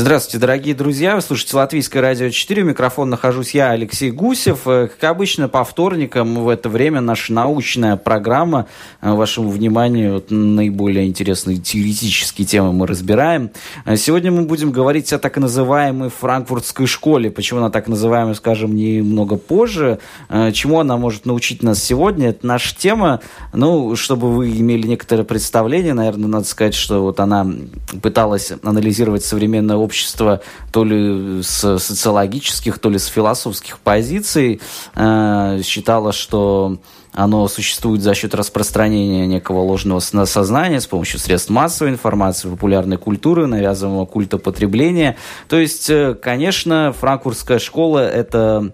Здравствуйте, дорогие друзья. Вы слушаете Латвийское радио 4. У микрофона нахожусь я, Алексей Гусев. Э, как обычно, по вторникам в это время наша научная программа. Э, вашему вниманию вот, наиболее интересные теоретические темы мы разбираем. Э, сегодня мы будем говорить о так называемой франкфуртской школе. Почему она так называемая, скажем, немного позже. Чему она может научить нас сегодня? Это наша тема. Ну, чтобы вы имели некоторое представление, наверное, надо сказать, что вот она пыталась анализировать современное общество то ли с социологических, то ли с философских позиций, э, считала, что оно существует за счет распространения некого ложного сознания с помощью средств массовой информации, популярной культуры, навязываемого культа потребления. То есть, э, конечно, франкфуртская школа – это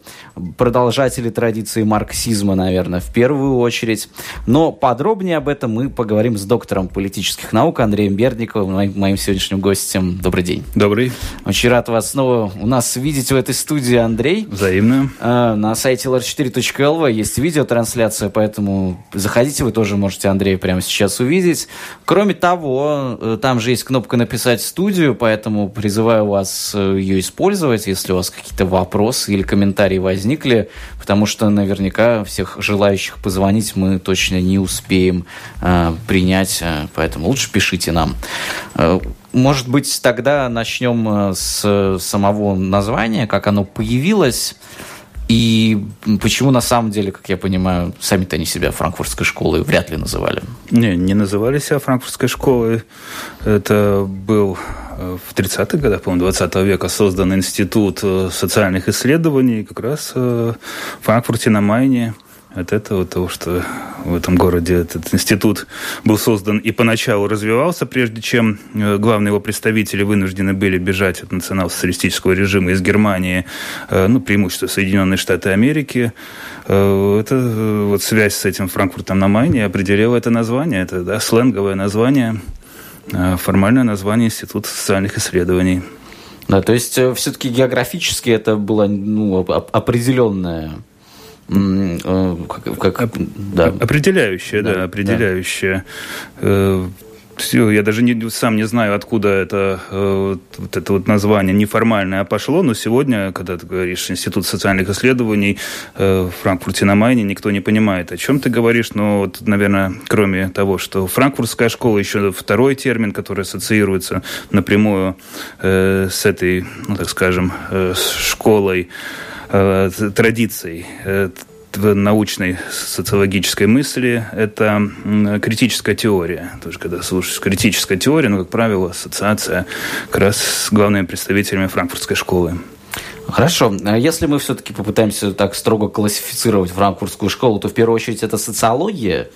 продолжатели традиции марксизма, наверное, в первую очередь. Но подробнее об этом мы поговорим с доктором политических наук Андреем Бердниковым, моим, моим сегодняшним гостем. Добрый день. Добрый. Очень рад вас снова у нас видеть в этой студии, Андрей. Взаимно. Э, на сайте lr4.lv есть видеотрансляция поэтому заходите, вы тоже можете Андрея прямо сейчас увидеть. Кроме того, э, там же есть кнопка «Написать студию», поэтому призываю вас э, ее использовать, если у вас какие-то вопросы или комментарии возникли, потому что наверняка всех желающих позвонить мы точно не успеем э, принять, э, поэтому лучше пишите нам. может быть, тогда начнем с самого названия, как оно появилось. И почему на самом деле, как я понимаю, сами-то они себя франкфуртской школой вряд ли называли? Не, не называли себя франкфуртской школой. Это был э, в 30-х годах, по-моему, 20 века создан институт э, социальных исследований как раз э, в Франкфурте на Майне от этого, того, что в этом городе этот институт был создан и поначалу развивался, прежде чем э, главные его представители вынуждены были бежать от национал-социалистического режима из Германии, э, ну, преимущество Соединенные Штаты Америки. Э, это вот связь с этим Франкфуртом на Майне определила это название, это да, сленговое название, формальное название Института социальных исследований. Да, то есть все-таки географически это было ну, определенное Э, как, как, да. Определяющее, да, да определяющее. Да. Все, я даже не, сам не знаю, откуда это э, вот это вот название неформальное пошло, но сегодня, когда ты говоришь Институт социальных исследований э, в Франкфурте на Майне, никто не понимает, о чем ты говоришь, но вот, наверное, кроме того, что франкфуртская школа, еще второй термин, который ассоциируется напрямую с этой, ну, так скажем, школой, Э, традиций э, в научной социологической мысли это критическая теория. Тоже когда слушаешь критическая теория, ну, как правило, ассоциация как раз с главными представителями франкфуртской школы. Хорошо. А если мы все-таки попытаемся так строго классифицировать франкфуртскую школу, то в первую очередь это социология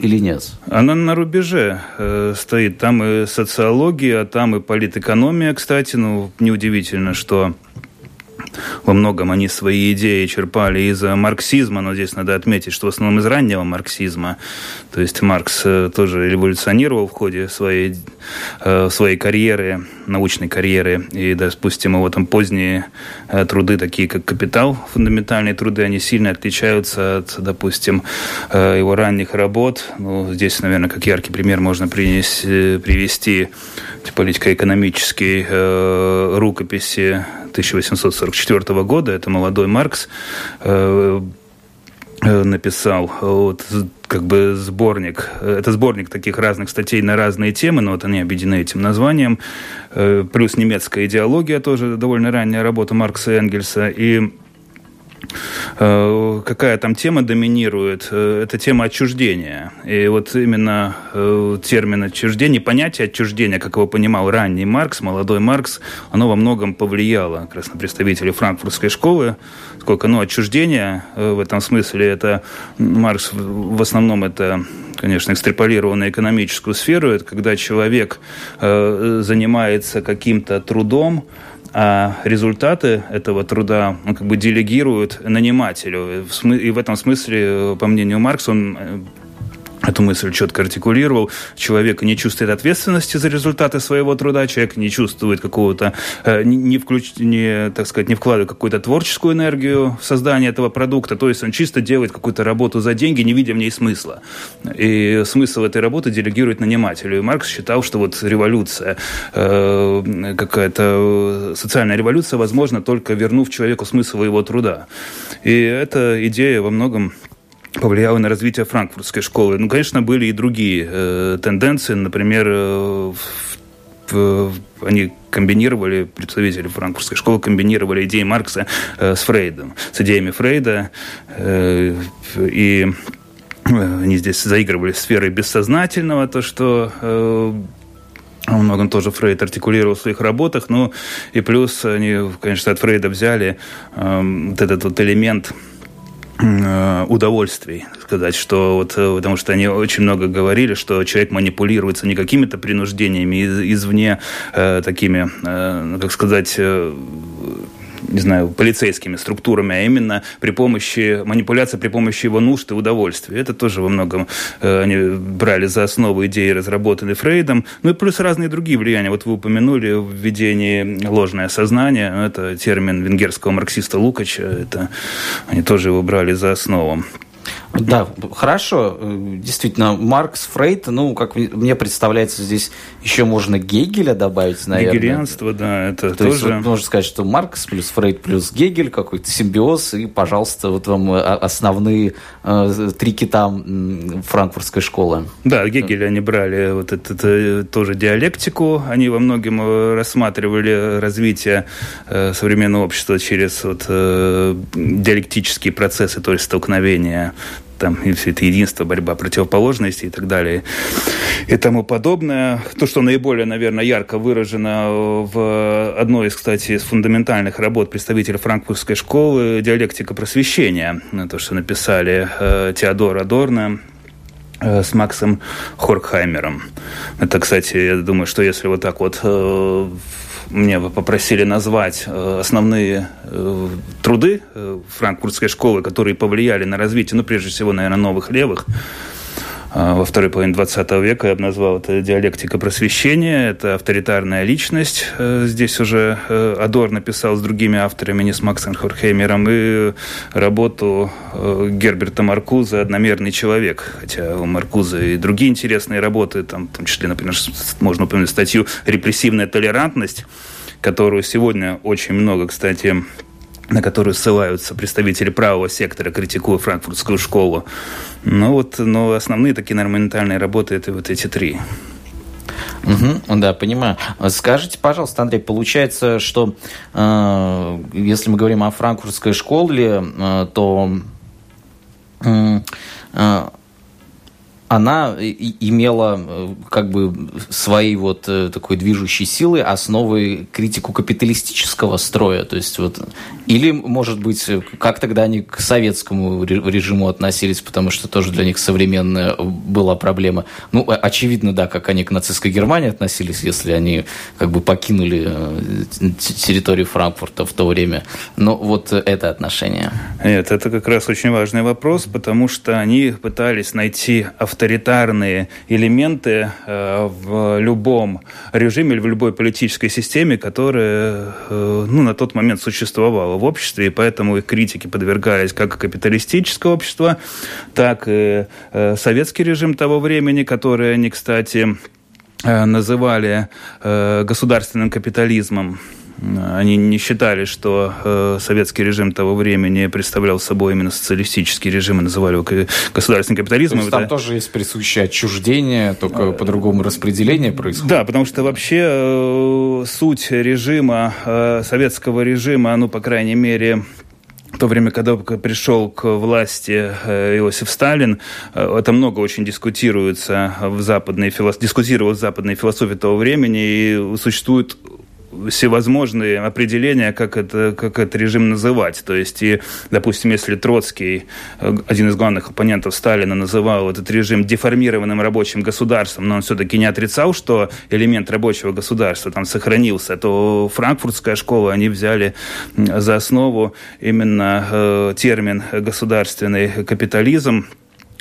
или нет? Она на рубеже э, стоит. Там и социология, а там и политэкономия, кстати. Ну, неудивительно, что во многом они свои идеи черпали из марксизма, но здесь надо отметить, что в основном из раннего марксизма. То есть Маркс э, тоже революционировал в ходе своей, э, своей карьеры, научной карьеры. И, да, спустим его там поздние э, труды, такие как «Капитал», фундаментальные труды, они сильно отличаются от, допустим, его ранних работ. Ну, здесь, наверное, как яркий пример можно принести, привести политико-экономические рукописи 1844 года, это молодой Маркс, э, э, написал вот как бы сборник. Это сборник таких разных статей на разные темы, но вот они объединены этим названием. Э, плюс немецкая идеология, тоже довольно ранняя работа Маркса и Энгельса. И какая там тема доминирует, э, это тема отчуждения. И вот именно э, термин отчуждения, понятие отчуждения, как его понимал ранний Маркс, молодой Маркс, оно во многом повлияло как раз на представителей франкфуртской школы. Сколько, ну, отчуждение в этом смысле, это Маркс в основном это конечно, экстраполировал на экономическую сферу, это когда человек э, занимается каким-то трудом, а результаты этого труда он как бы делегирует нанимателю. И в этом смысле, по мнению Маркса, он эту мысль четко артикулировал. Человек не чувствует ответственности за результаты своего труда, человек не чувствует какого-то, э, не, включ, не, так сказать, не вкладывает какую-то творческую энергию в создание этого продукта, то есть он чисто делает какую-то работу за деньги, не видя в ней смысла. И смысл этой работы делегирует нанимателю. И Маркс считал, что вот революция, э, какая-то социальная революция возможна только вернув человеку смысл его труда. И эта идея во многом повлияло на развитие франкфуртской школы. Ну, конечно, были и другие э, тенденции. Например, э, в, в, они комбинировали, представители франкфуртской школы комбинировали идеи Маркса э, с Фрейдом, с идеями Фрейда. Э, и э, они здесь заигрывали сферой бессознательного, то, что э, многом тоже Фрейд артикулировал в своих работах, ну и плюс они, конечно, от Фрейда взяли э, вот этот вот элемент удовольствий, сказать, что вот, э, потому что они очень много говорили, что человек манипулируется не какими-то принуждениями из, извне, э, такими, э, ну, как сказать, э, не знаю, полицейскими структурами, а именно при помощи манипуляции, при помощи его нужд и удовольствия. Это тоже во многом э, они брали за основу идеи, разработанные Фрейдом. Ну и плюс разные другие влияния. Вот вы упомянули введение ложное сознание. Это термин венгерского марксиста Лукача. Это, они тоже его брали за основу. Да, хорошо. Действительно, Маркс, Фрейд, ну, как мне представляется, здесь еще можно Гегеля добавить, наверное. Гегелианство, да, это То тоже... есть, вот, можно сказать, что Маркс плюс Фрейд плюс Гегель, какой-то симбиоз, и, пожалуйста, вот вам э, основные э, три кита франкфуртской школы. Да, Гегеля они брали вот это, это тоже диалектику, они во многом э, рассматривали развитие э, современного общества через вот, э, диалектические процессы, то есть столкновения там, и все это единство, борьба противоположностей и так далее и тому подобное. То, что наиболее, наверное, ярко выражено в одной из, кстати, фундаментальных работ представителя франкфуртской школы «Диалектика просвещения», то, что написали э, Теодор Адорно, э, с Максом Хоркхаймером. Это, кстати, я думаю, что если вот так вот мне попросили назвать э, основные э, труды э, франкфуртской школы, которые повлияли на развитие, ну, прежде всего, наверное, новых левых, во второй половине 20 века я бы назвал это диалектика просвещения, это авторитарная личность. Здесь уже Адор написал с другими авторами, не с Максом Хорхеймером, и работу Герберта Маркуза «Одномерный человек». Хотя у Маркуза и другие интересные работы, там, в том числе, например, можно упомянуть статью «Репрессивная толерантность», которую сегодня очень много, кстати, на которую ссылаются представители правого сектора, критикуя франкфуртскую школу. Ну вот, но основные такие нормальные работы это вот эти три. Угу, да, понимаю. Скажите, пожалуйста, Андрей, получается, что э, если мы говорим о франкфуртской школе, э, то э, она имела э, как бы своей вот э, такой движущей силы основы критику капиталистического строя. То есть вот, или, может быть, как тогда они к советскому режиму относились, потому что тоже для них современная была проблема. Ну, очевидно, да, как они к нацистской Германии относились, если они как бы покинули э, территорию Франкфурта в то время. Но вот это отношение. Нет, это как раз очень важный вопрос, потому что они пытались найти авторитет авторитарные элементы э, в любом режиме или в любой политической системе, которая э, ну, на тот момент существовала в обществе, и поэтому их критики подвергались как капиталистическое общество, так и э, советский режим того времени, который они, кстати, называли государственным капитализмом. Они не считали, что э, советский режим того времени представлял собой именно социалистический режим, и называли его государственным капитализмом. То есть там тоже есть присущее отчуждение, только по-другому распределение происходит? Да, потому что вообще э, суть режима, э, советского режима, ну, по крайней мере, в то время, когда пришел к власти э, Иосиф Сталин, э, это много очень дискутируется в западной философии, дискутировалось в западной философии того времени, и существует всевозможные определения, как, это, как этот режим называть. То есть, и, допустим, если Троцкий, э, один из главных оппонентов Сталина, называл этот режим деформированным рабочим государством, но он все-таки не отрицал, что элемент рабочего государства там сохранился, то франкфуртская школа, они взяли за основу именно э, термин государственный капитализм,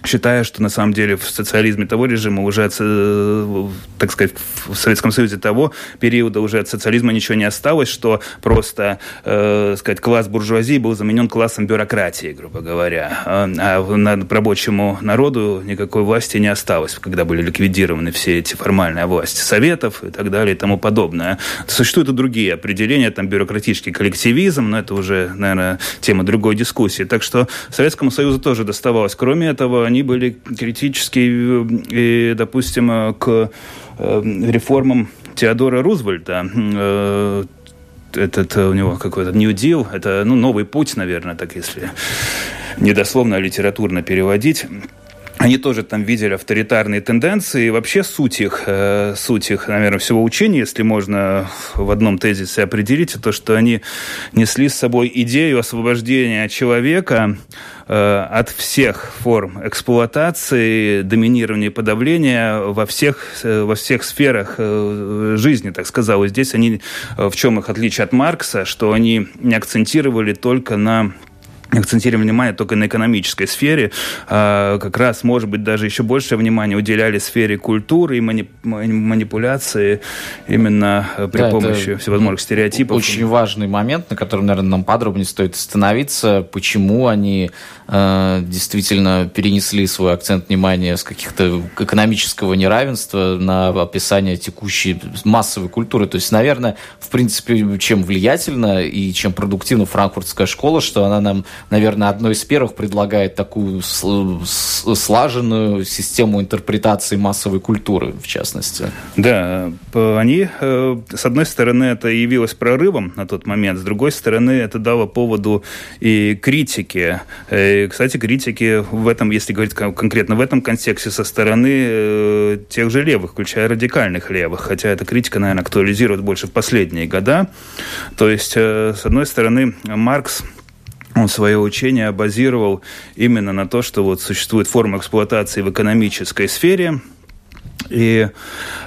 считая, что на самом деле в социализме того режима уже, э, так сказать, в Советском Союзе того периода уже от социализма ничего не осталось, что просто, э, сказать, класс буржуазии был заменен классом бюрократии, грубо говоря. А, а над рабочему народу никакой власти не осталось, когда были ликвидированы все эти формальные власти советов и так далее и тому подобное. Существуют и другие определения, там бюрократический коллективизм, но это уже, наверное, тема другой дискуссии. Так что Советскому Союзу тоже доставалось. Кроме этого, они были критически, и, допустим, к э, реформам Теодора Рузвельта э, этот у него какой-то New Deal, это ну, новый путь, наверное, так если недословно, а литературно переводить они тоже там видели авторитарные тенденции. И вообще суть их, э, суть их, наверное, всего учения, если можно в одном тезисе определить, то, что они несли с собой идею освобождения человека э, от всех форм эксплуатации, доминирования и подавления во всех, э, во всех сферах э, жизни, так сказал. И здесь они, э, в чем их отличие от Маркса, что они не акцентировали только на акцентировали внимание только на экономической сфере, а как раз, может быть, даже еще больше внимания уделяли сфере культуры и манипуляции именно э, при да, помощи всевозможных стереотипов. Очень важный момент, на котором, наверное, нам подробнее стоит остановиться, почему они э, действительно перенесли свой акцент внимания с каких-то экономического неравенства на описание текущей массовой культуры. То есть, наверное, в принципе, чем влиятельна и чем продуктивна франкфуртская школа, что она нам наверное, одной из первых предлагает такую слаженную систему интерпретации массовой культуры, в частности. Да, они, э, с одной стороны, это явилось прорывом на тот момент, с другой стороны, это дало поводу и критики. И, кстати, критики в этом, если говорить конкретно в этом контексте, со стороны э, тех же левых, включая радикальных левых, хотя эта критика, наверное, актуализирует больше в последние года. То есть, э, с одной стороны, Маркс он свое учение базировал именно на то, что вот существует форма эксплуатации в экономической сфере, и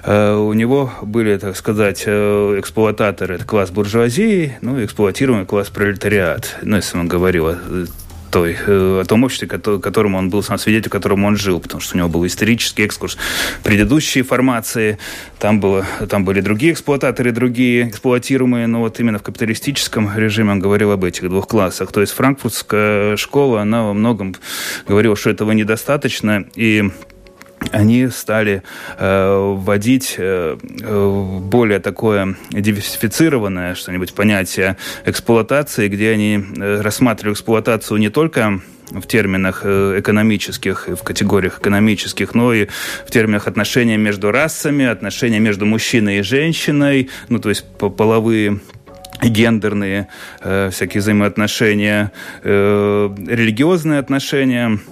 э, у него были, так сказать, э, эксплуататоры, это класс буржуазии, ну, эксплуатируемый класс пролетариат. Ну, если он говорил той, э, о том обществе, которому он был сам свидетель, которому он жил, потому что у него был исторический экскурс предыдущей формации, там, было, там были другие эксплуататоры, другие эксплуатируемые, но вот именно в капиталистическом режиме он говорил об этих двух классах. То есть франкфуртская школа, она во многом говорила, что этого недостаточно, и они стали э, вводить э, э, более такое диверсифицированное что-нибудь понятие эксплуатации, где они э, рассматривали эксплуатацию не только в терминах э, экономических, в категориях экономических, но и в терминах отношения между расами, отношения между мужчиной и женщиной, ну, то есть половые гендерные э, всякие взаимоотношения, э, религиозные отношения –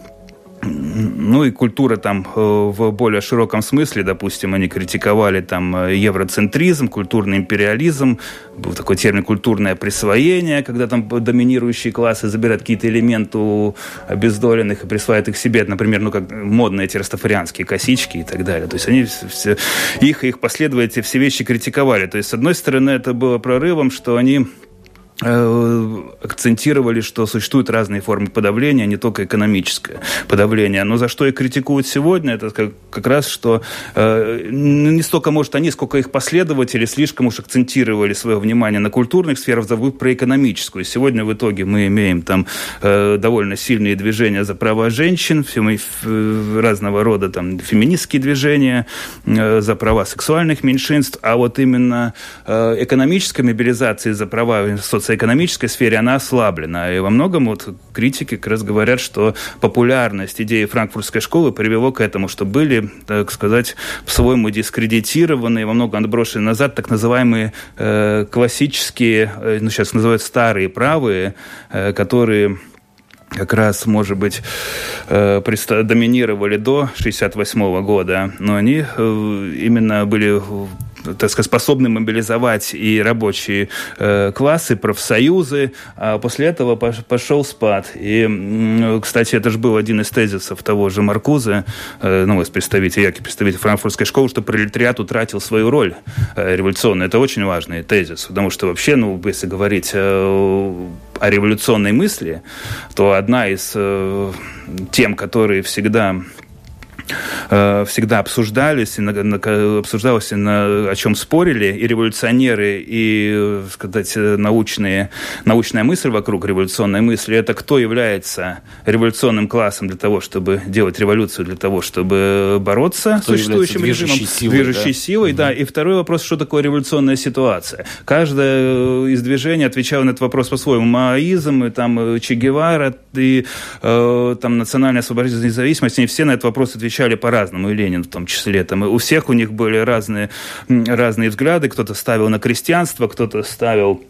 ну и культура там э, в более широком смысле, допустим, они критиковали там э, евроцентризм, культурный империализм, был такой термин культурное присвоение, когда там доминирующие классы забирают какие-то элементы у обездоленных и присваивают их себе, например, ну как модные эти растафарианские косички и так далее. То есть они все, их их последователи все вещи критиковали. То есть, с одной стороны, это было прорывом, что они акцентировали, что существуют разные формы подавления, не только экономическое подавление. Но за что их критикуют сегодня, это как, как раз, что э, не столько, может, они, сколько их последователи слишком уж акцентировали свое внимание на культурных сферах, забыв про экономическую. Сегодня в итоге мы имеем там э, довольно сильные движения за права женщин, мы, э, разного рода там феминистские движения э, за права сексуальных меньшинств, а вот именно э, экономическая мобилизация за права социальных социоэкономической сфере она ослаблена. И во многом вот критики как раз говорят, что популярность идеи франкфуртской школы привело к этому, что были, так сказать, по-своему дискредитированные, во многом отброшены назад так называемые э, классические, э, ну сейчас называют старые правые, э, которые как раз, может быть, э, доминировали до 1968 года, но они э, именно были так сказать, способны мобилизовать и рабочие э, классы, профсоюзы. А после этого пошел спад. И, кстати, это же был один из тезисов того же Маркуза, э, ну, представитель, яркий представитель франкфуртской школы, что пролетариат утратил свою роль э, революционную. Это очень важный тезис, потому что вообще, ну, если говорить о революционной мысли, то одна из тем, которые всегда всегда обсуждались, и на, на, обсуждалось, и на, о чем спорили и революционеры, и, сказать, научные, научная мысль вокруг революционной мысли, это кто является революционным классом для того, чтобы делать революцию, для того, чтобы бороться кто с существующим режимом, силой, движущей да? силой, угу. да. И второй вопрос, что такое революционная ситуация. Каждое из движений отвечало на этот вопрос по-своему. Маоизм, и там Че Гевара, и э, там национальная освободительная независимость, они все на этот вопрос отвечали отвечали по-разному, и Ленин в том числе. Там, и у всех у них были разные, разные взгляды. Кто-то ставил на крестьянство, кто-то ставил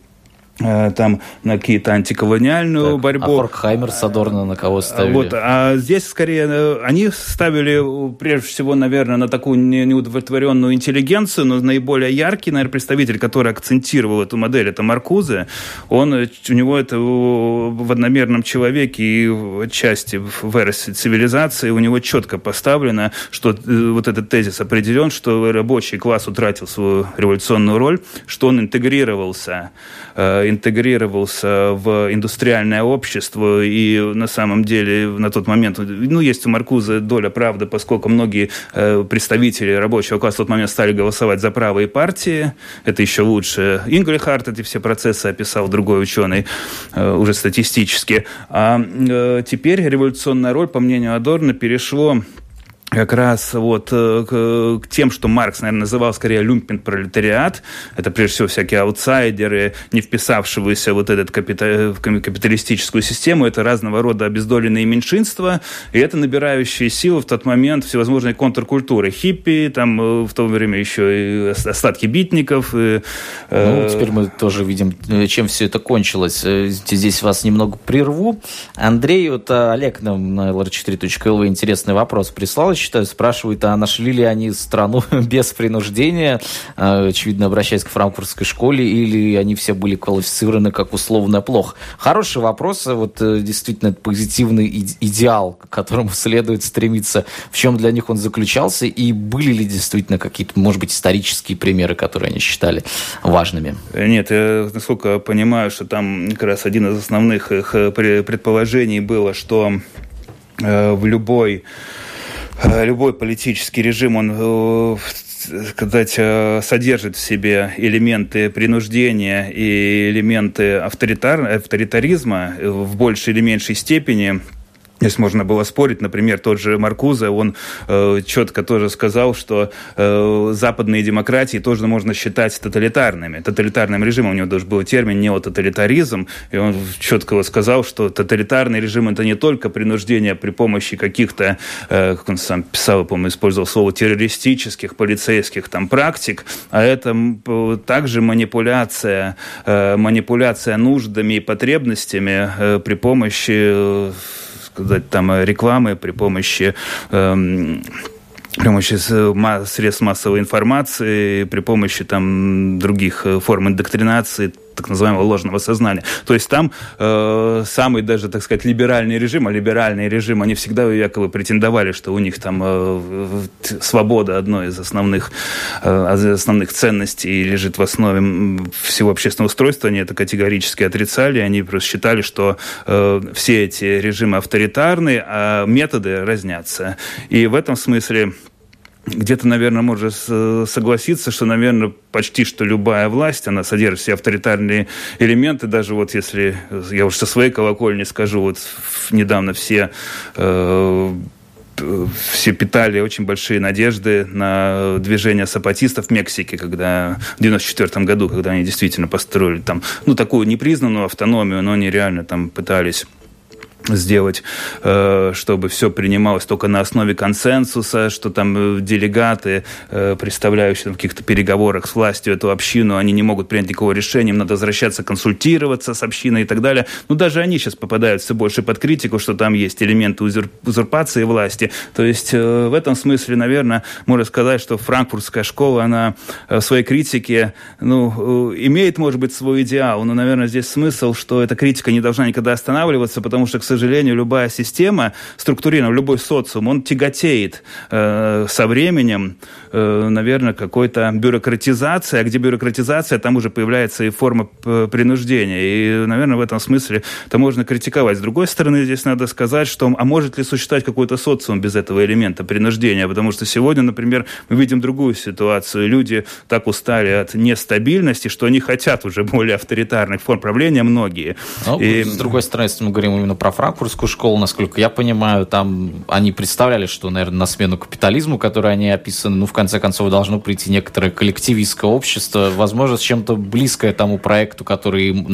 там на какие-то антиколониальную так, борьбу. А Хоркхаймер с Адорно на кого ставили? Вот, а здесь скорее э, они ставили прежде всего, наверное, на такую неудовлетворенную интеллигенцию, но наиболее яркий, наверное, представитель, который акцентировал эту модель, это Маркузе. Он, э, у него это в одномерном человеке и в части в эросе цивилизации у него четко поставлено, что вот этот тезис определен, что рабочий класс утратил свою революционную роль, что он интегрировался интегрировался в индустриальное общество, и на самом деле на тот момент, ну, есть у Маркуза доля правды, поскольку многие э, представители рабочего класса в тот момент стали голосовать за правые партии, это еще лучше. Ингельхарт эти все процессы описал, другой ученый, э, уже статистически. А э, теперь революционная роль, по мнению Адорна, перешло как раз вот э, к, к тем, что Маркс, наверное, называл скорее люмпен-пролетариат. Это, прежде всего, всякие аутсайдеры, не вписавшиеся вот этот капита, в капиталистическую систему. Это разного рода обездоленные меньшинства. И это набирающие силы в тот момент всевозможные контркультуры. Хиппи, там э, в то время еще и остатки битников. И, э, ну, теперь мы тоже видим, чем все это кончилось. Здесь вас немного прерву. Андрей, вот Олег нам на lr4.lv интересный вопрос прислал считаю, спрашивают, а нашли ли они страну без принуждения, а, очевидно, обращаясь к франкфуртской школе, или они все были квалифицированы как условно плохо. Хороший вопрос, вот э, действительно позитивный идеал, к которому следует стремиться, в чем для них он заключался, и были ли действительно какие-то, может быть, исторические примеры, которые они считали важными? Нет, я насколько понимаю, что там как раз один из основных их э, предположений было, что э, в любой Э, любой политический режим, он э, сказать, э, содержит в себе элементы принуждения и элементы авторитар, авторитаризма в большей или меньшей степени. Здесь можно было спорить, например, тот же Маркуза, он э, четко тоже сказал, что э, западные демократии тоже можно считать тоталитарными. Тоталитарным режимом у него даже был термин неототалитаризм, и он четко сказал, что тоталитарный режим это не только принуждение при помощи каких-то, э, как он сам писал, по-моему, использовал слово террористических, полицейских там практик, а это также манипуляция, э, манипуляция нуждами и потребностями э, при помощи э, сказать, там, э, рекламы, при помощи эм, при помощи средств массовой информации, при помощи там, других э, форм индоктринации, так называемого ложного сознания. То есть там э, самый даже, так сказать, либеральный режим, а либеральный режим, они всегда якобы претендовали, что у них там э, свобода одной из основных, э, основных ценностей лежит в основе всего общественного устройства. Они это категорически отрицали. Они просто считали, что э, все эти режимы авторитарны, а методы разнятся. И в этом смысле где-то, наверное, можно согласиться, что, наверное, почти что любая власть, она содержит все авторитарные элементы, даже вот если, я уж со своей колокольни скажу, вот недавно все э, все питали очень большие надежды на движение сапатистов в Мексике, когда в 94 году, когда они действительно построили там, ну, такую непризнанную автономию, но они реально там пытались сделать, э, чтобы все принималось только на основе консенсуса, что там э, делегаты, э, представляющие в каких-то переговорах с властью эту общину, они не могут принять никакого решения, им надо возвращаться, консультироваться с общиной и так далее. Но даже они сейчас попадают все больше под критику, что там есть элементы узурпации власти. То есть в этом смысле, наверное, можно сказать, что франкфуртская школа, она в своей критике, ну, имеет, может быть, свой идеал, но, наверное, здесь смысл, что эта критика не должна никогда останавливаться, потому что, к сожалению, сожалению, любая система структурирована, любой социум, он тяготеет э, со временем, э, наверное, какой-то бюрократизации, а где бюрократизация, там уже появляется и форма принуждения. И, наверное, в этом смысле это можно критиковать. С другой стороны, здесь надо сказать, что а может ли существовать какой-то социум без этого элемента принуждения? Потому что сегодня, например, мы видим другую ситуацию. Люди так устали от нестабильности, что они хотят уже более авторитарных форм правления, многие. Ну, и... С другой стороны, если мы говорим именно про франкфуртскую школу, насколько я понимаю, там они представляли, что, наверное, на смену капитализму, который они описаны, ну, в конце концов, должно прийти некоторое коллективистское общество, возможно, с чем-то близкое тому проекту, который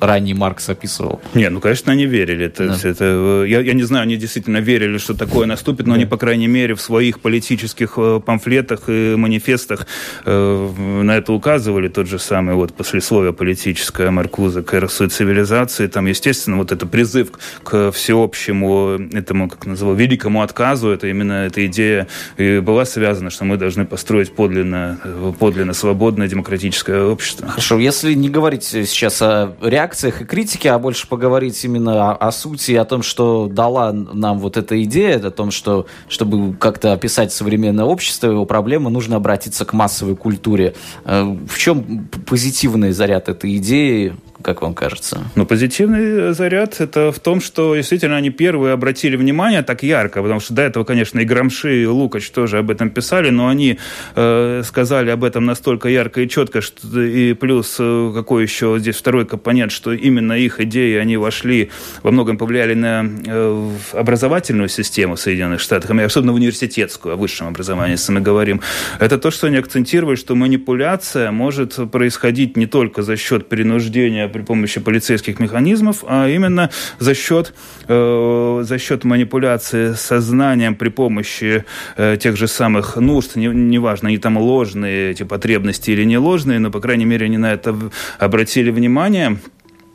ранее Маркс описывал. Не, ну, конечно, они верили. Это, да. это, я, я не знаю, они действительно верили, что такое наступит, но да. они, по крайней мере, в своих политических э, памфлетах и манифестах э, на это указывали. Тот же самый вот послесловие политическое Маркуза к эросу цивилизации. Там, естественно, вот это призыв к всеобщему этому, как называл, великому отказу. Это именно эта идея и была связана, что мы должны построить подлинно, подлинно свободное демократическое общество. Хорошо, если не говорить сейчас о реакциях и критике, а больше поговорить именно о, о сути, о том, что дала нам вот эта идея, о том, что чтобы как-то описать современное общество, его проблемы, нужно обратиться к массовой культуре. Э, в чем позитивный заряд этой идеи? Как вам кажется? Ну, позитивный заряд это в том, что действительно они первые обратили внимание так ярко, потому что до этого, конечно, и Грамши, и Лукач тоже об этом писали, но они э, сказали об этом настолько ярко и четко, что, и плюс э, какой еще здесь второй компонент, что именно их идеи, они вошли, во многом повлияли на э, образовательную систему Соединенных Штатов, особенно в университетскую, о высшем образовании, если мы говорим. Это то, что они акцентируют, что манипуляция может происходить не только за счет принуждения при помощи полицейских механизмов, а именно за счет, э, за счет манипуляции сознанием при помощи э, тех же самых нужд, не, неважно, они там ложные эти потребности или не ложные, но, по крайней мере, они на это обратили внимание.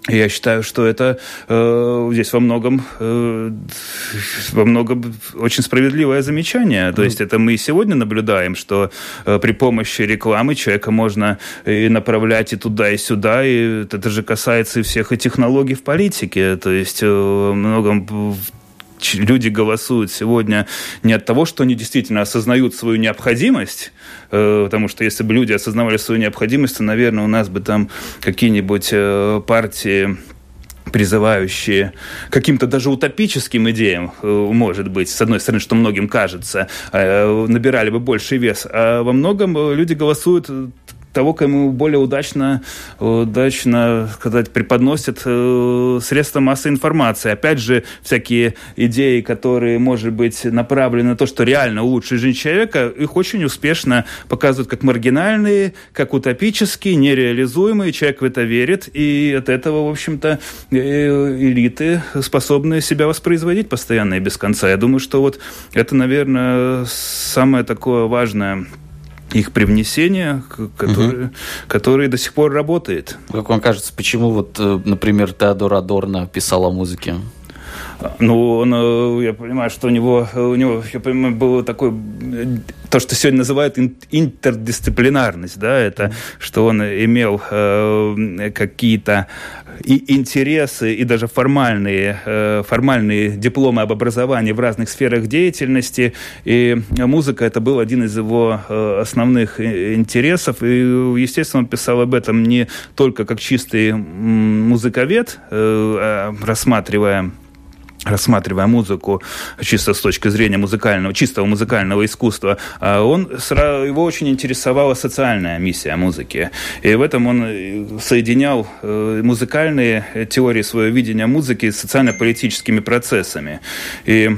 Я считаю, что это э, здесь во многом, э, во многом очень справедливое замечание. То есть это мы и сегодня наблюдаем, что э, при помощи рекламы человека можно и направлять и туда, и сюда. И это же касается и всех и технологий в политике. То есть э, многом люди голосуют сегодня не от того, что они действительно осознают свою необходимость, э, потому что если бы люди осознавали свою необходимость, то, наверное, у нас бы там какие-нибудь э, партии призывающие каким-то даже утопическим идеям, э, может быть, с одной стороны, что многим кажется, набирали бы больший вес, а во многом люди голосуют того, кому более удачно, удачно сказать, преподносят э, средства массовой информации. Опять же, всякие идеи, которые, может быть, направлены на то, что реально улучшить жизнь человека, их очень успешно показывают как маргинальные, как утопические, нереализуемые. Человек в это верит, и от этого, в общем-то, э, элиты способны себя воспроизводить постоянно и без конца. Я думаю, что вот это, наверное, самое такое важное их привнесение, которое, угу. которое до сих пор работает. Как вам кажется, почему вот, э, например, Теодор Адорно писал о музыке? Ну, он, э, я понимаю, что у него, у него, я понимаю, было такое, то, что сегодня называют интердисциплинарность, да, это, что он имел э, какие-то и интересы, и даже формальные, э, формальные дипломы об образовании в разных сферах деятельности. И музыка это был один из его э, основных интересов. И, естественно, он писал об этом не только как чистый музыковед, э, а рассматривая рассматривая музыку чисто с точки зрения музыкального, чистого музыкального искусства, а он, его очень интересовала социальная миссия музыки. И в этом он э, соединял э, музыкальные теории своего видения музыки с социально-политическими процессами. И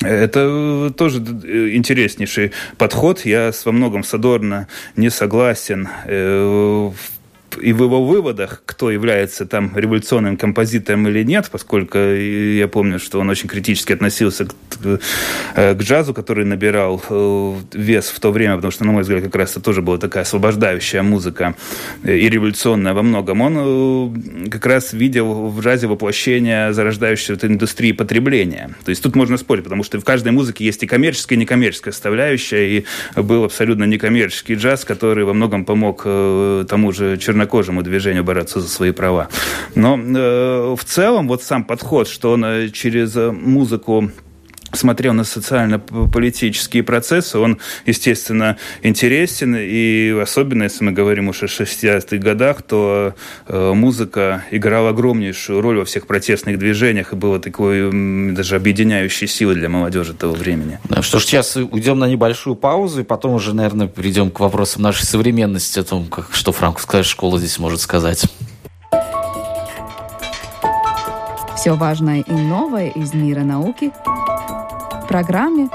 это тоже интереснейший подход. Я во многом с Адорно не согласен э, и в его выводах, кто является там революционным композитором или нет, поскольку я помню, что он очень критически относился к, э, к джазу, который набирал э, вес в то время, потому что, на мой взгляд, как раз это тоже была такая освобождающая музыка э, и революционная во многом. Он как раз видел в джазе воплощение зарождающейся индустрии потребления. То есть тут можно спорить, потому что в каждой музыке есть и коммерческая, и некоммерческая составляющая, и был абсолютно некоммерческий джаз, который во многом помог тому же Чернокожему чернокожему движению бороться за свои права. Но э, в целом вот сам подход, что он э, через музыку смотрел на социально-политические процессы, он, естественно, интересен, и особенно, если мы говорим уж о 60-х годах, то э, музыка играла огромнейшую роль во всех протестных движениях и была такой даже объединяющей силой для молодежи того времени. Что ж, сейчас уйдем на небольшую паузу, и потом уже, наверное, перейдем к вопросам нашей современности, о том, как, что франковская школа здесь может сказать. Все важное и новое из мира науки – программе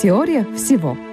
«Теория всего».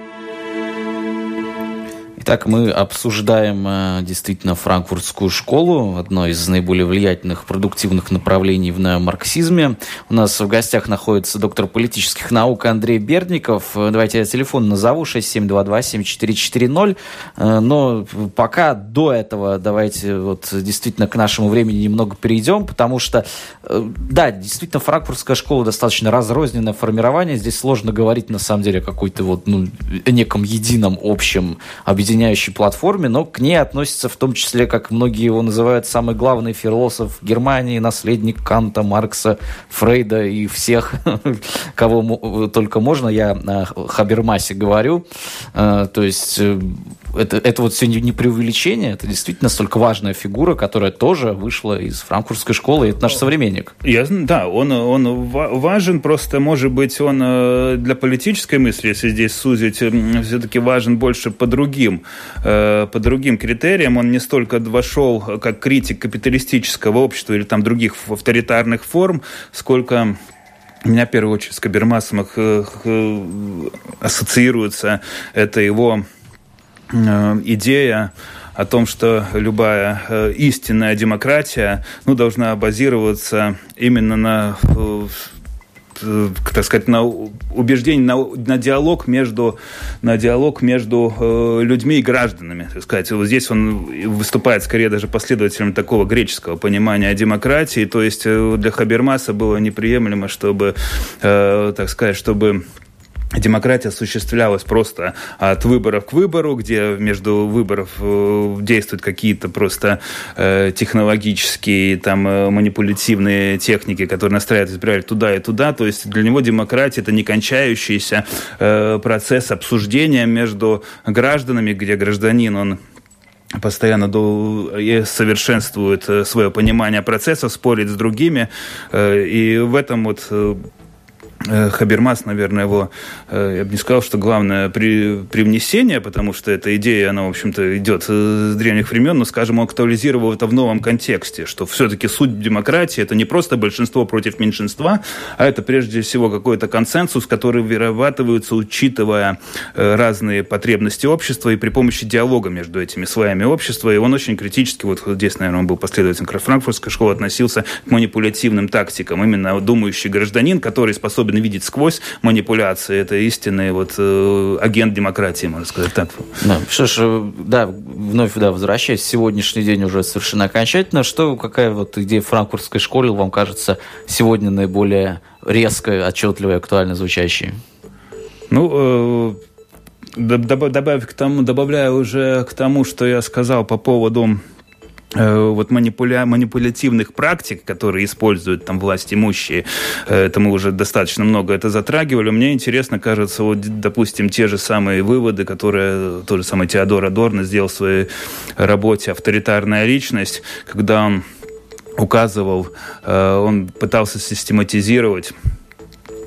Итак, мы обсуждаем э, действительно франкфуртскую школу, одно из наиболее влиятельных продуктивных направлений в неомарксизме. У нас в гостях находится доктор политических наук Андрей Бердников. Э, давайте я телефон назову 6722-7440. Э, но пока до этого давайте вот действительно к нашему времени немного перейдем, потому что, да, действительно, франкфуртская школа достаточно разрозненное формирование. Здесь сложно говорить на самом деле о какой-то вот, ну, неком едином общем объединении объединяющей платформе, но к ней относится в том числе, как многие его называют, самый главный философ Германии, наследник Канта, Маркса, Фрейда и всех, кого только можно. Я о Хабермасе говорю. Э, то есть э, это, это вот все не, преувеличение, это действительно столько важная фигура, которая тоже вышла из франкфуртской школы, и это наш современник. Я, да, он, он важен, просто, может быть, он э, для политической мысли, если здесь сузить, все-таки важен больше по другим, э, по другим критериям. Он не столько вошел как критик капиталистического общества или там других авторитарных форм, сколько меня, в первую очередь, с Кабермасом ассоциируется это его Э, идея о том, что любая э, истинная демократия ну, должна базироваться именно на э, так сказать, на убеждение, на, на диалог между, на диалог между э, людьми и гражданами. Так сказать, вот здесь он выступает скорее даже последователем такого греческого понимания демократии. То есть для Хабермаса было неприемлемо, чтобы, э, так сказать, чтобы демократия осуществлялась просто от выборов к выбору, где между выборов э, действуют какие-то просто э, технологические, там, э, манипулятивные техники, которые настраивают избирателей туда и туда. То есть для него демократия – это не кончающийся процесс обсуждения между гражданами, где гражданин, он постоянно совершенствует свое понимание процесса, спорит с другими. И в этом вот Хабермас, наверное, его, э, я бы не сказал, что главное при, привнесение, потому что эта идея, она, в общем-то, идет с древних времен, но, скажем, он актуализировал это в новом контексте, что все-таки суть демократии – это не просто большинство против меньшинства, а это прежде всего какой-то консенсус, который вырабатывается, учитывая э, разные потребности общества и при помощи диалога между этими слоями общества. И он очень критически, вот здесь, наверное, он был последователем Франкфуртской школы, относился к манипулятивным тактикам. Именно думающий гражданин, который способен способен видеть сквозь манипуляции. Это истинный вот э, агент демократии, можно сказать так. Да. Что ж, э, да, вновь да, возвращаясь, сегодняшний день уже совершенно окончательно. Что, какая вот идея франкфуртской школы вам кажется сегодня наиболее резкая, отчетливая, актуально звучащей? Ну, э, добавив к тому, добавляя уже к тому, что я сказал по поводу вот манипуля... манипулятивных практик, которые используют там власть имущие, э, это мы уже достаточно много это затрагивали. Мне интересно, кажется, вот, допустим, те же самые выводы, которые тот же самый Теодор Адорно сделал в своей работе «Авторитарная личность», когда он указывал, э, он пытался систематизировать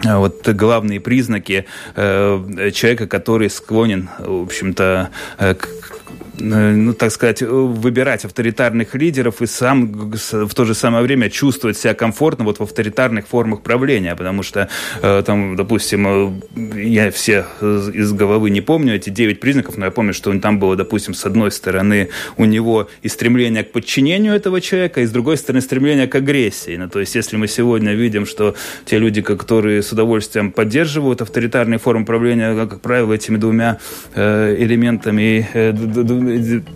вот главные признаки человека, который склонен, в общем-то, к Э, ну, так сказать, выбирать авторитарных лидеров и сам в то же самое время чувствовать себя комфортно вот в авторитарных формах правления, потому что э, там, допустим, э, я все из головы не помню эти девять признаков, но я помню, что там было, допустим, с одной стороны у него и стремление к подчинению этого человека, и с другой стороны стремление к агрессии. Ну, то есть, если мы сегодня видим, что те люди, которые с удовольствием поддерживают авторитарные формы правления, как правило, этими двумя элементами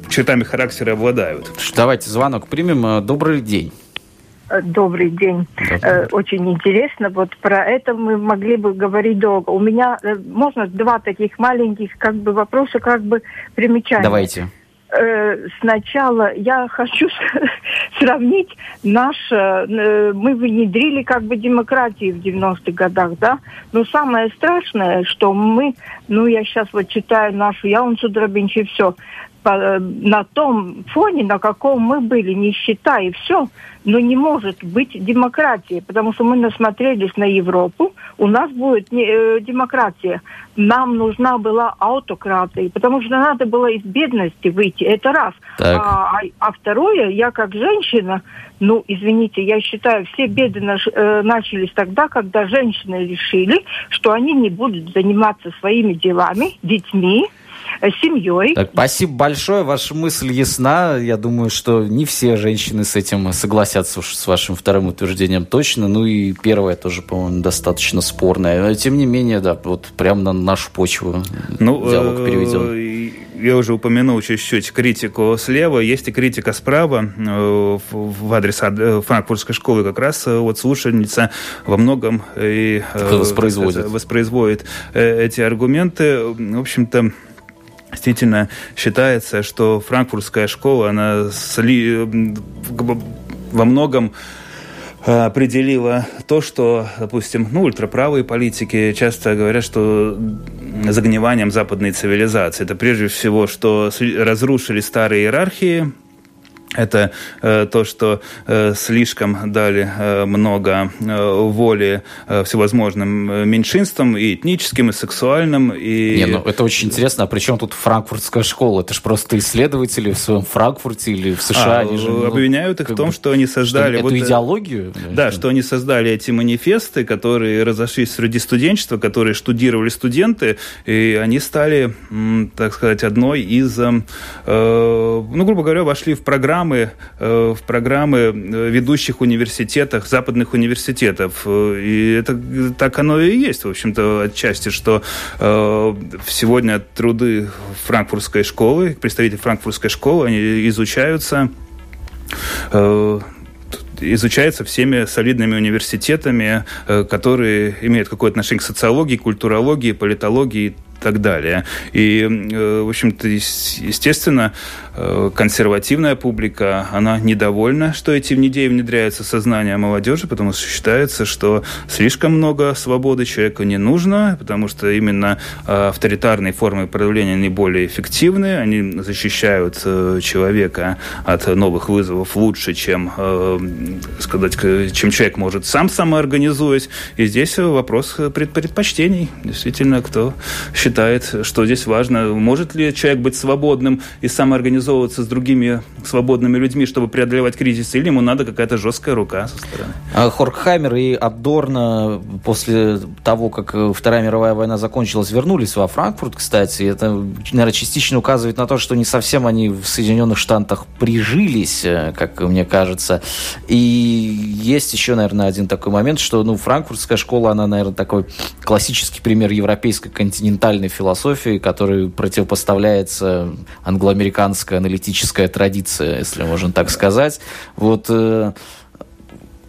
чертами характера обладают. Давайте звонок примем. Э, добрый день. Э, добрый день. Добрый. Э, очень интересно. Вот про это мы могли бы говорить долго. У меня можно два таких маленьких как бы вопроса, как бы примечания. Давайте. сначала я хочу сравнить наше... Э, мы внедрили как бы демократию в 90-х годах, да? Но самое страшное, что мы... Ну, я сейчас вот читаю нашу Яунсу Дробинч и все по, на том фоне, на каком мы были, нищета и все, но не может быть демократии, потому что мы насмотрелись на Европу, у нас будет не, э, демократия. Нам нужна была аутократия, потому что надо было из бедности выйти, это раз. А, а, а второе, я как женщина, ну, извините, я считаю, все беды наш, э, начались тогда, когда женщины решили, что они не будут заниматься своими делами, детьми, Э, семьей. Так, спасибо большое, ваша мысль ясна. Я думаю, что не все женщины с этим согласятся уж с вашим вторым утверждением точно. Ну и первое тоже, по-моему, достаточно спорное. Тем не менее, да, вот прямо на нашу почву ну, диалог э, переведен я уже упомянул чуть-чуть критику слева, есть и критика справа э, в адрес франкфуртской школы. Как раз вот слушательница во многом и воспроизводит, воспроизводит эти аргументы. В общем-то, Действительно считается, что франкфуртская школа, она во многом э, определила то, что, допустим, ну, ультраправые политики часто говорят, что загниванием западной цивилизации. Это прежде всего, что разрушили старые иерархии, это э, то, что э, слишком дали э, много э, воли э, всевозможным меньшинствам, и этническим, и сексуальным. И... Не, ну это очень интересно. А при чем тут франкфуртская школа? Это же просто исследователи в своем Франкфурте или в США. А, они же, ну, обвиняют их в том, бы, что они создали... Что, вот, эту идеологию? Да, что они создали эти манифесты, которые разошлись среди студенчества, которые штудировали студенты, и они стали, так сказать, одной из, э, ну, грубо говоря, вошли в программу программы, э, в программы э, ведущих университетах, западных университетов. Э, и это так оно и есть, в общем-то, отчасти, что сегодня труды франкфуртской школы, представители франкфуртской школы, они изучаются изучается всеми солидными университетами, которые имеют какое-то отношение к социологии, культурологии, политологии так далее. И, в общем-то, естественно, консервативная публика, она недовольна, что эти идеи внедряются в сознание молодежи, потому что считается, что слишком много свободы человеку не нужно, потому что именно э, авторитарные формы проявления наиболее эффективны, они защищают человека от новых вызовов лучше, чем, сказать, чем человек может сам самоорганизуясь. И здесь вопрос предпочтений. Действительно, кто считает что здесь важно, может ли человек быть свободным и самоорганизовываться с другими свободными людьми, чтобы преодолевать кризис, или ему надо какая-то жесткая рука со стороны. А Хоркхаймер и Аддорна после того, как Вторая мировая война закончилась, вернулись во Франкфурт, кстати. Это, наверное, частично указывает на то, что не совсем они в Соединенных Штатах прижились, э, как мне кажется. И есть еще, наверное, один такой момент, что ну, франкфуртская школа, она, наверное, такой классический пример европейской континентальной философии, которой противопоставляется англоамериканская аналитическая традиция, если можно так сказать. Вот э,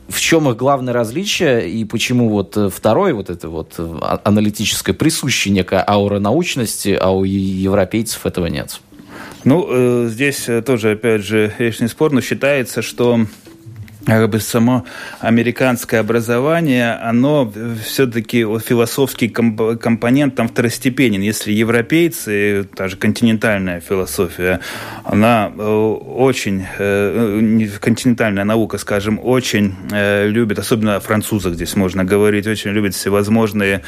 в чем их главное различие и почему вот второй вот это вот а, аналитическое присущая некая аура научности, а у европейцев этого нет? Ну, э, здесь тоже, опять же, вечный спор, но считается, что как бы само американское образование, оно все-таки философский компонент там второстепенен. Если европейцы, та же континентальная философия, она э, очень, э, континентальная наука, скажем, очень э, любит, особенно о французах здесь можно говорить, очень любит всевозможные,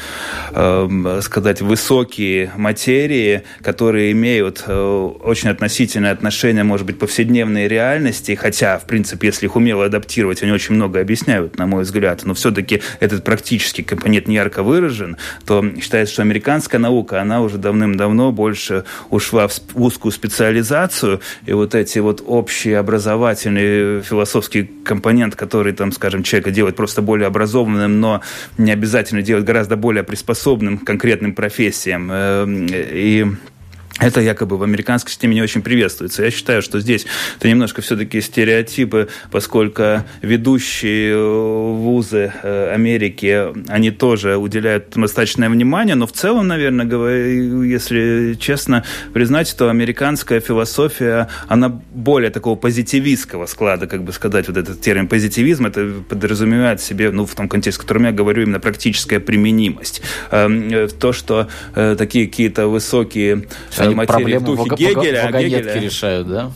сказать, высокие материи, которые имеют очень относительное отношение, может быть, повседневной реальности, хотя, в принципе, если их умело адаптировать, адаптировать, они очень много объясняют, на мой взгляд, но все-таки этот практический компонент не ярко выражен, то считается, что американская наука, она уже давным-давно больше ушла в узкую специализацию, и вот эти вот общие образовательные философский компонент, который, там, скажем, человека делает просто более образованным, но не обязательно делает гораздо более приспособленным к конкретным профессиям. Эм, и это якобы в американской системе не очень приветствуется. Я считаю, что здесь это немножко все-таки стереотипы, поскольку ведущие э, вузы э, Америки, они тоже уделяют достаточное внимание, но в целом, наверное, если честно признать, то американская философия, она более такого позитивистского склада, как бы сказать, вот этот термин позитивизм, это подразумевает в себе, ну, в том контексте, о котором я говорю, именно практическая применимость. Эм, э, то, что такие какие-то высокие они материи в духе Гегеля. Гегеля решают, да?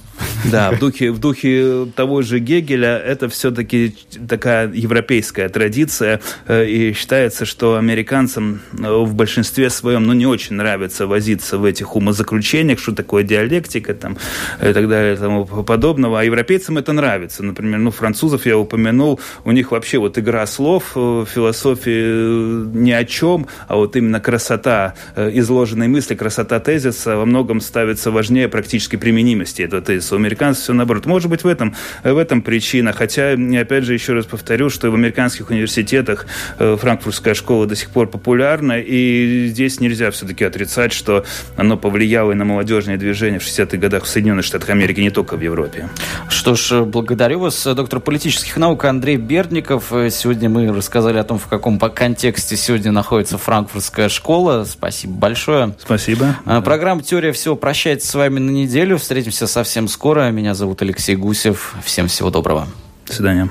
Да, в духе, в духе того же Гегеля это все-таки такая европейская традиция, э, и считается, что американцам э, в большинстве своем ну, не очень нравится возиться в этих умозаключениях, что такое диалектика там, и так далее и тому подобного, а европейцам это нравится. Например, ну, французов я упомянул, у них вообще вот игра слов, э, философии ни о чем, а вот именно красота изложенной мысли, красота тезиса во многом ставится важнее практической применимости этого тезиса. Американцев все наоборот. Может быть, в этом, в этом причина. Хотя, опять же, еще раз повторю, что в американских университетах э, франкфуртская школа до сих пор популярна, и здесь нельзя все-таки отрицать, что оно повлияло и на молодежное движение в 60-х годах в Соединенных Штатах Америки, не только в Европе. Что ж, благодарю вас, доктор политических наук Андрей Бердников. Сегодня мы рассказали о том, в каком контексте сегодня находится франкфуртская школа. Спасибо большое. Спасибо. Программа «Теория всего» прощается с вами на неделю. Встретимся совсем скоро. Меня зовут Алексей Гусев. Всем всего доброго. До свидания.